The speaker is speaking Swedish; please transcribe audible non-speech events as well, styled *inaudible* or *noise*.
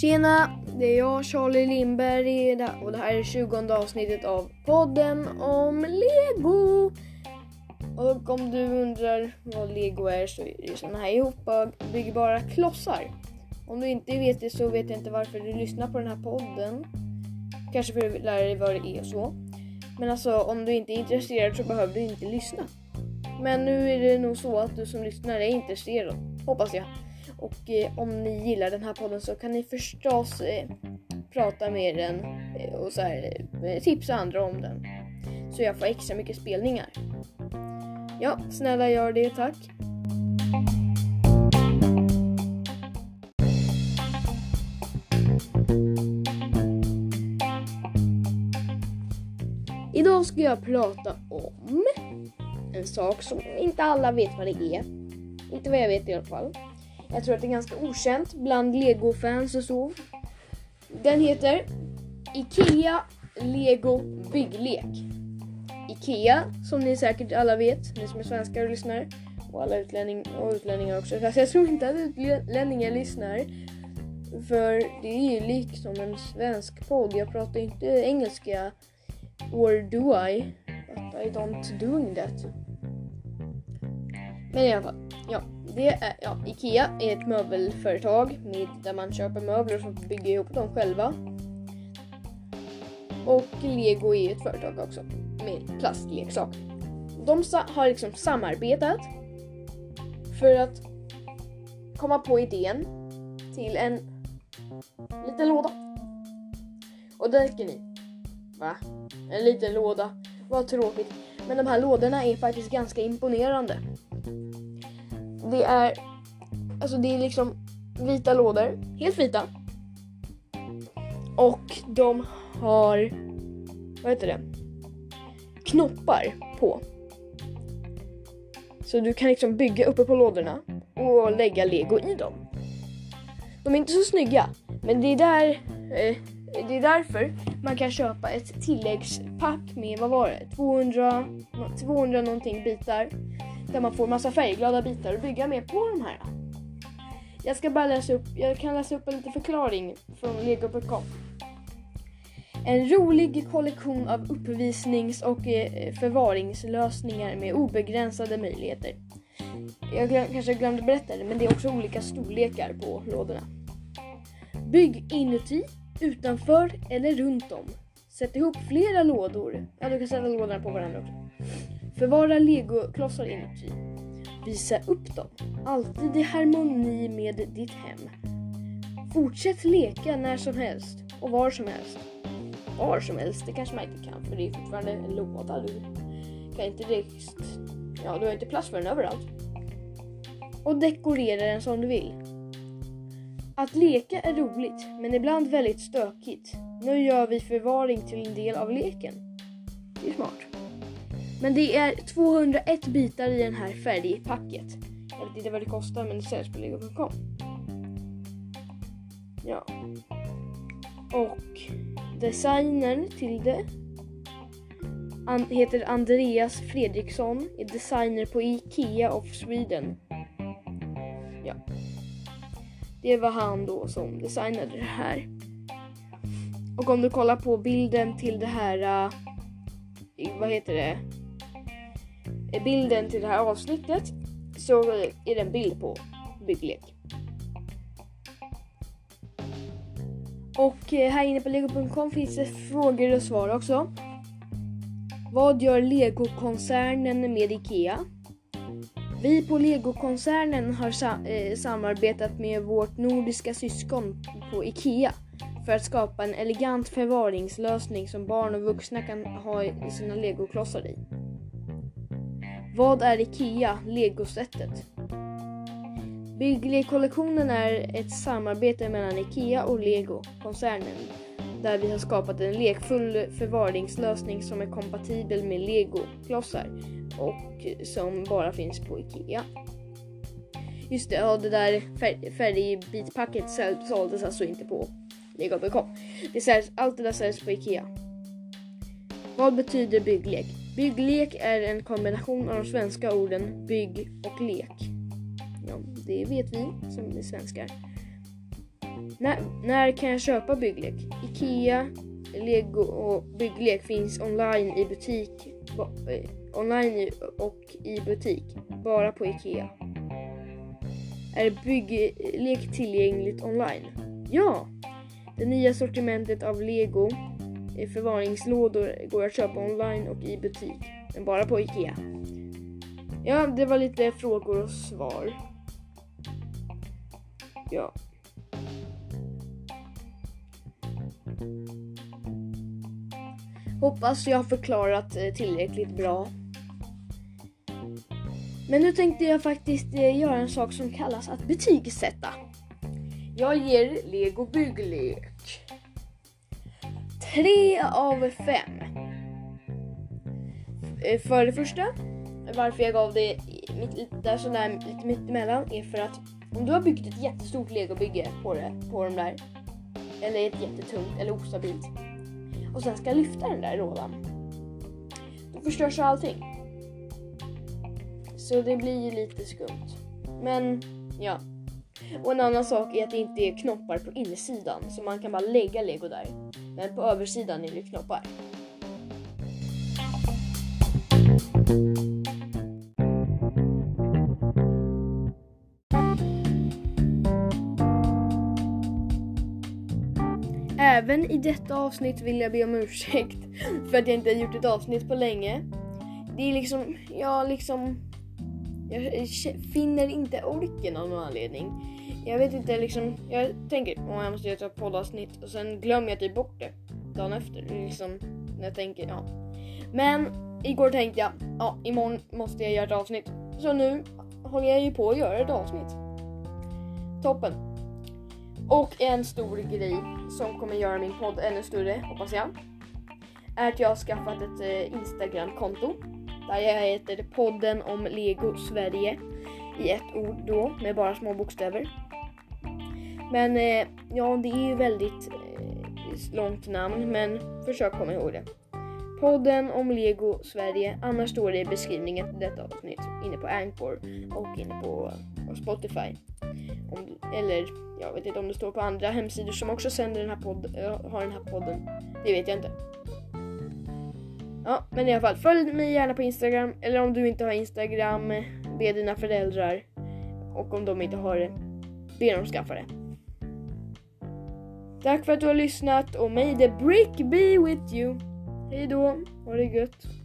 Tjena, det är jag Charlie Lindberg och det här är 20 avsnittet av podden om Lego. Och om du undrar vad Lego är så är det sådana här ihopbyggbara klossar. Om du inte vet det så vet jag inte varför du lyssnar på den här podden. Kanske för att lära dig vad det är och så. Men alltså om du inte är intresserad så behöver du inte lyssna. Men nu är det nog så att du som lyssnar är intresserad, hoppas jag. Och eh, om ni gillar den här podden så kan ni förstås eh, prata med den eh, och så här, eh, tipsa andra om den. Så jag får extra mycket spelningar. Ja, snälla gör det tack. Idag ska jag prata om en sak som inte alla vet vad det är. Inte vad jag vet i alla fall. Jag tror att det är ganska okänt bland Lego-fans och så. Den heter IKEA Lego bygglek. IKEA, som ni säkert alla vet, ni som är svenskar och lyssnar. Och alla utlänning, och utlänningar också. Fast jag tror inte att utlänningar lyssnar. För det är ju liksom en svensk podd. Jag pratar inte engelska. Or do I? But I don't doing that. Men i alla fall, ja. Det är, ja, IKEA är ett möbelföretag med, där man köper möbler och bygger ihop dem själva. Och Lego är ett företag också med plastleksak. De har liksom samarbetat för att komma på idén till en liten låda. Och där tänker ni, va? En liten låda, vad tråkigt. Men de här lådorna är faktiskt ganska imponerande. Det är, alltså det är liksom vita lådor, helt vita. Och de har, vad heter det? Knoppar på. Så du kan liksom bygga uppe på lådorna och lägga lego i dem. De är inte så snygga, men det är där eh, det är därför man kan köpa ett tilläggspack med, vad var det, 200, 200 någonting bitar där man får massa färgglada bitar att bygga med på de här. Jag ska bara läsa upp, jag kan läsa upp en liten förklaring från lego.com. En rolig kollektion av uppvisnings och eh, förvaringslösningar med obegränsade möjligheter. Jag glöm, kanske glömde berätta det, men det är också olika storlekar på lådorna. Bygg inuti, utanför eller runt om. Sätt ihop flera lådor. Ja, du kan sätta lådorna på varandra också. Förvara legoklossar inuti. Visa upp dem. Alltid i harmoni med ditt hem. Fortsätt leka när som helst och var som helst. Var som helst, det kanske man inte kan för det är fortfarande en låda. Du kan inte direkt... Ja, du har inte plats för den överallt. Och dekorera den som du vill. Att leka är roligt, men ibland väldigt stökigt. Nu gör vi förvaring till en del av leken. Det är smart. Men det är 201 bitar i den här färgpacket. Jag vet inte vad det kostar men det säljs på lego.com. Ja. Och designern till det An heter Andreas Fredriksson, är designer på IKEA of Sweden. Ja. Det var han då som designade det här. Och om du kollar på bilden till det här, uh, vad heter det? Bilden till det här avsnittet så är det en bild på bygglek. Och eh, här inne på lego.com finns det frågor och svar också. Vad gör Lego-koncernen med IKEA? Vi på Lego-koncernen har sa eh, samarbetat med vårt nordiska syskon på IKEA för att skapa en elegant förvaringslösning som barn och vuxna kan ha sina legoklossar i. Vad är IKEA, legosättet? Bygglekollektionen är ett samarbete mellan IKEA och Lego-koncernen där vi har skapat en lekfull förvaringslösning som är kompatibel med Lego-klossar och som bara finns på IKEA. Just det, ja, det där färgbitpacket såldes alltså inte på Lego.com. Allt det där säljs på IKEA. Vad betyder bygglek? Bygglek är en kombination av de svenska orden bygg och lek. Ja, det vet vi som är svenskar. När, när kan jag köpa bygglek? Ikea, Lego och bygglek finns online i butik. Eh, online och i butik. Bara på Ikea. Är bygglek tillgängligt online? Ja! Det nya sortimentet av Lego i förvaringslådor går att köpa online och i butik. Men bara på Ikea. Ja, det var lite frågor och svar. Ja. Hoppas jag har förklarat eh, tillräckligt bra. Men nu tänkte jag faktiskt eh, göra en sak som kallas att betygsätta. Jag ger Lego bygglek. Tre av fem. Eh, för det första, varför jag gav det mitt, där sådär lite mittemellan är för att om du har byggt ett jättestort legobygge på, det, på de där, eller ett jättetungt eller ostabilt, och sen ska lyfta den där lådan, då förstörs allting. Så det blir ju lite skumt. Men ja. Mm. Och en annan sak är att det inte är knoppar på insidan så man kan bara lägga lego där. Men på översidan är det knoppar. Även i detta avsnitt vill jag be om ursäkt *laughs* för att jag inte har gjort ett avsnitt på länge. Det är liksom, ja liksom, jag finner inte orken av någon anledning. Jag vet inte liksom, jag tänker att jag måste göra ett poddavsnitt och sen glömmer jag typ bort det dagen efter. Liksom, när jag tänker, ja. Men igår tänkte jag, ja imorgon måste jag göra ett avsnitt. Så nu håller jag ju på att göra ett avsnitt. Toppen. Och en stor grej som kommer göra min podd ännu större, hoppas jag, är att jag har skaffat ett eh, Instagram-konto där jag heter podden om Lego Sverige i ett ord då med bara små bokstäver. Men eh, ja, det är ju väldigt eh, långt namn men försök komma ihåg det. Podden om Lego Sverige. Annars står det i beskrivningen till detta avsnitt inne på Anchor och inne på Spotify. Om, eller jag vet inte om det står på andra hemsidor som också sänder den här podden, eh, har den här podden. Det vet jag inte. Ja, men i alla fall följ mig gärna på Instagram eller om du inte har Instagram, be dina föräldrar och om de inte har det, be dem skaffa det. Tack för att du har lyssnat och may the brick be with you. Hej då, ha det gött.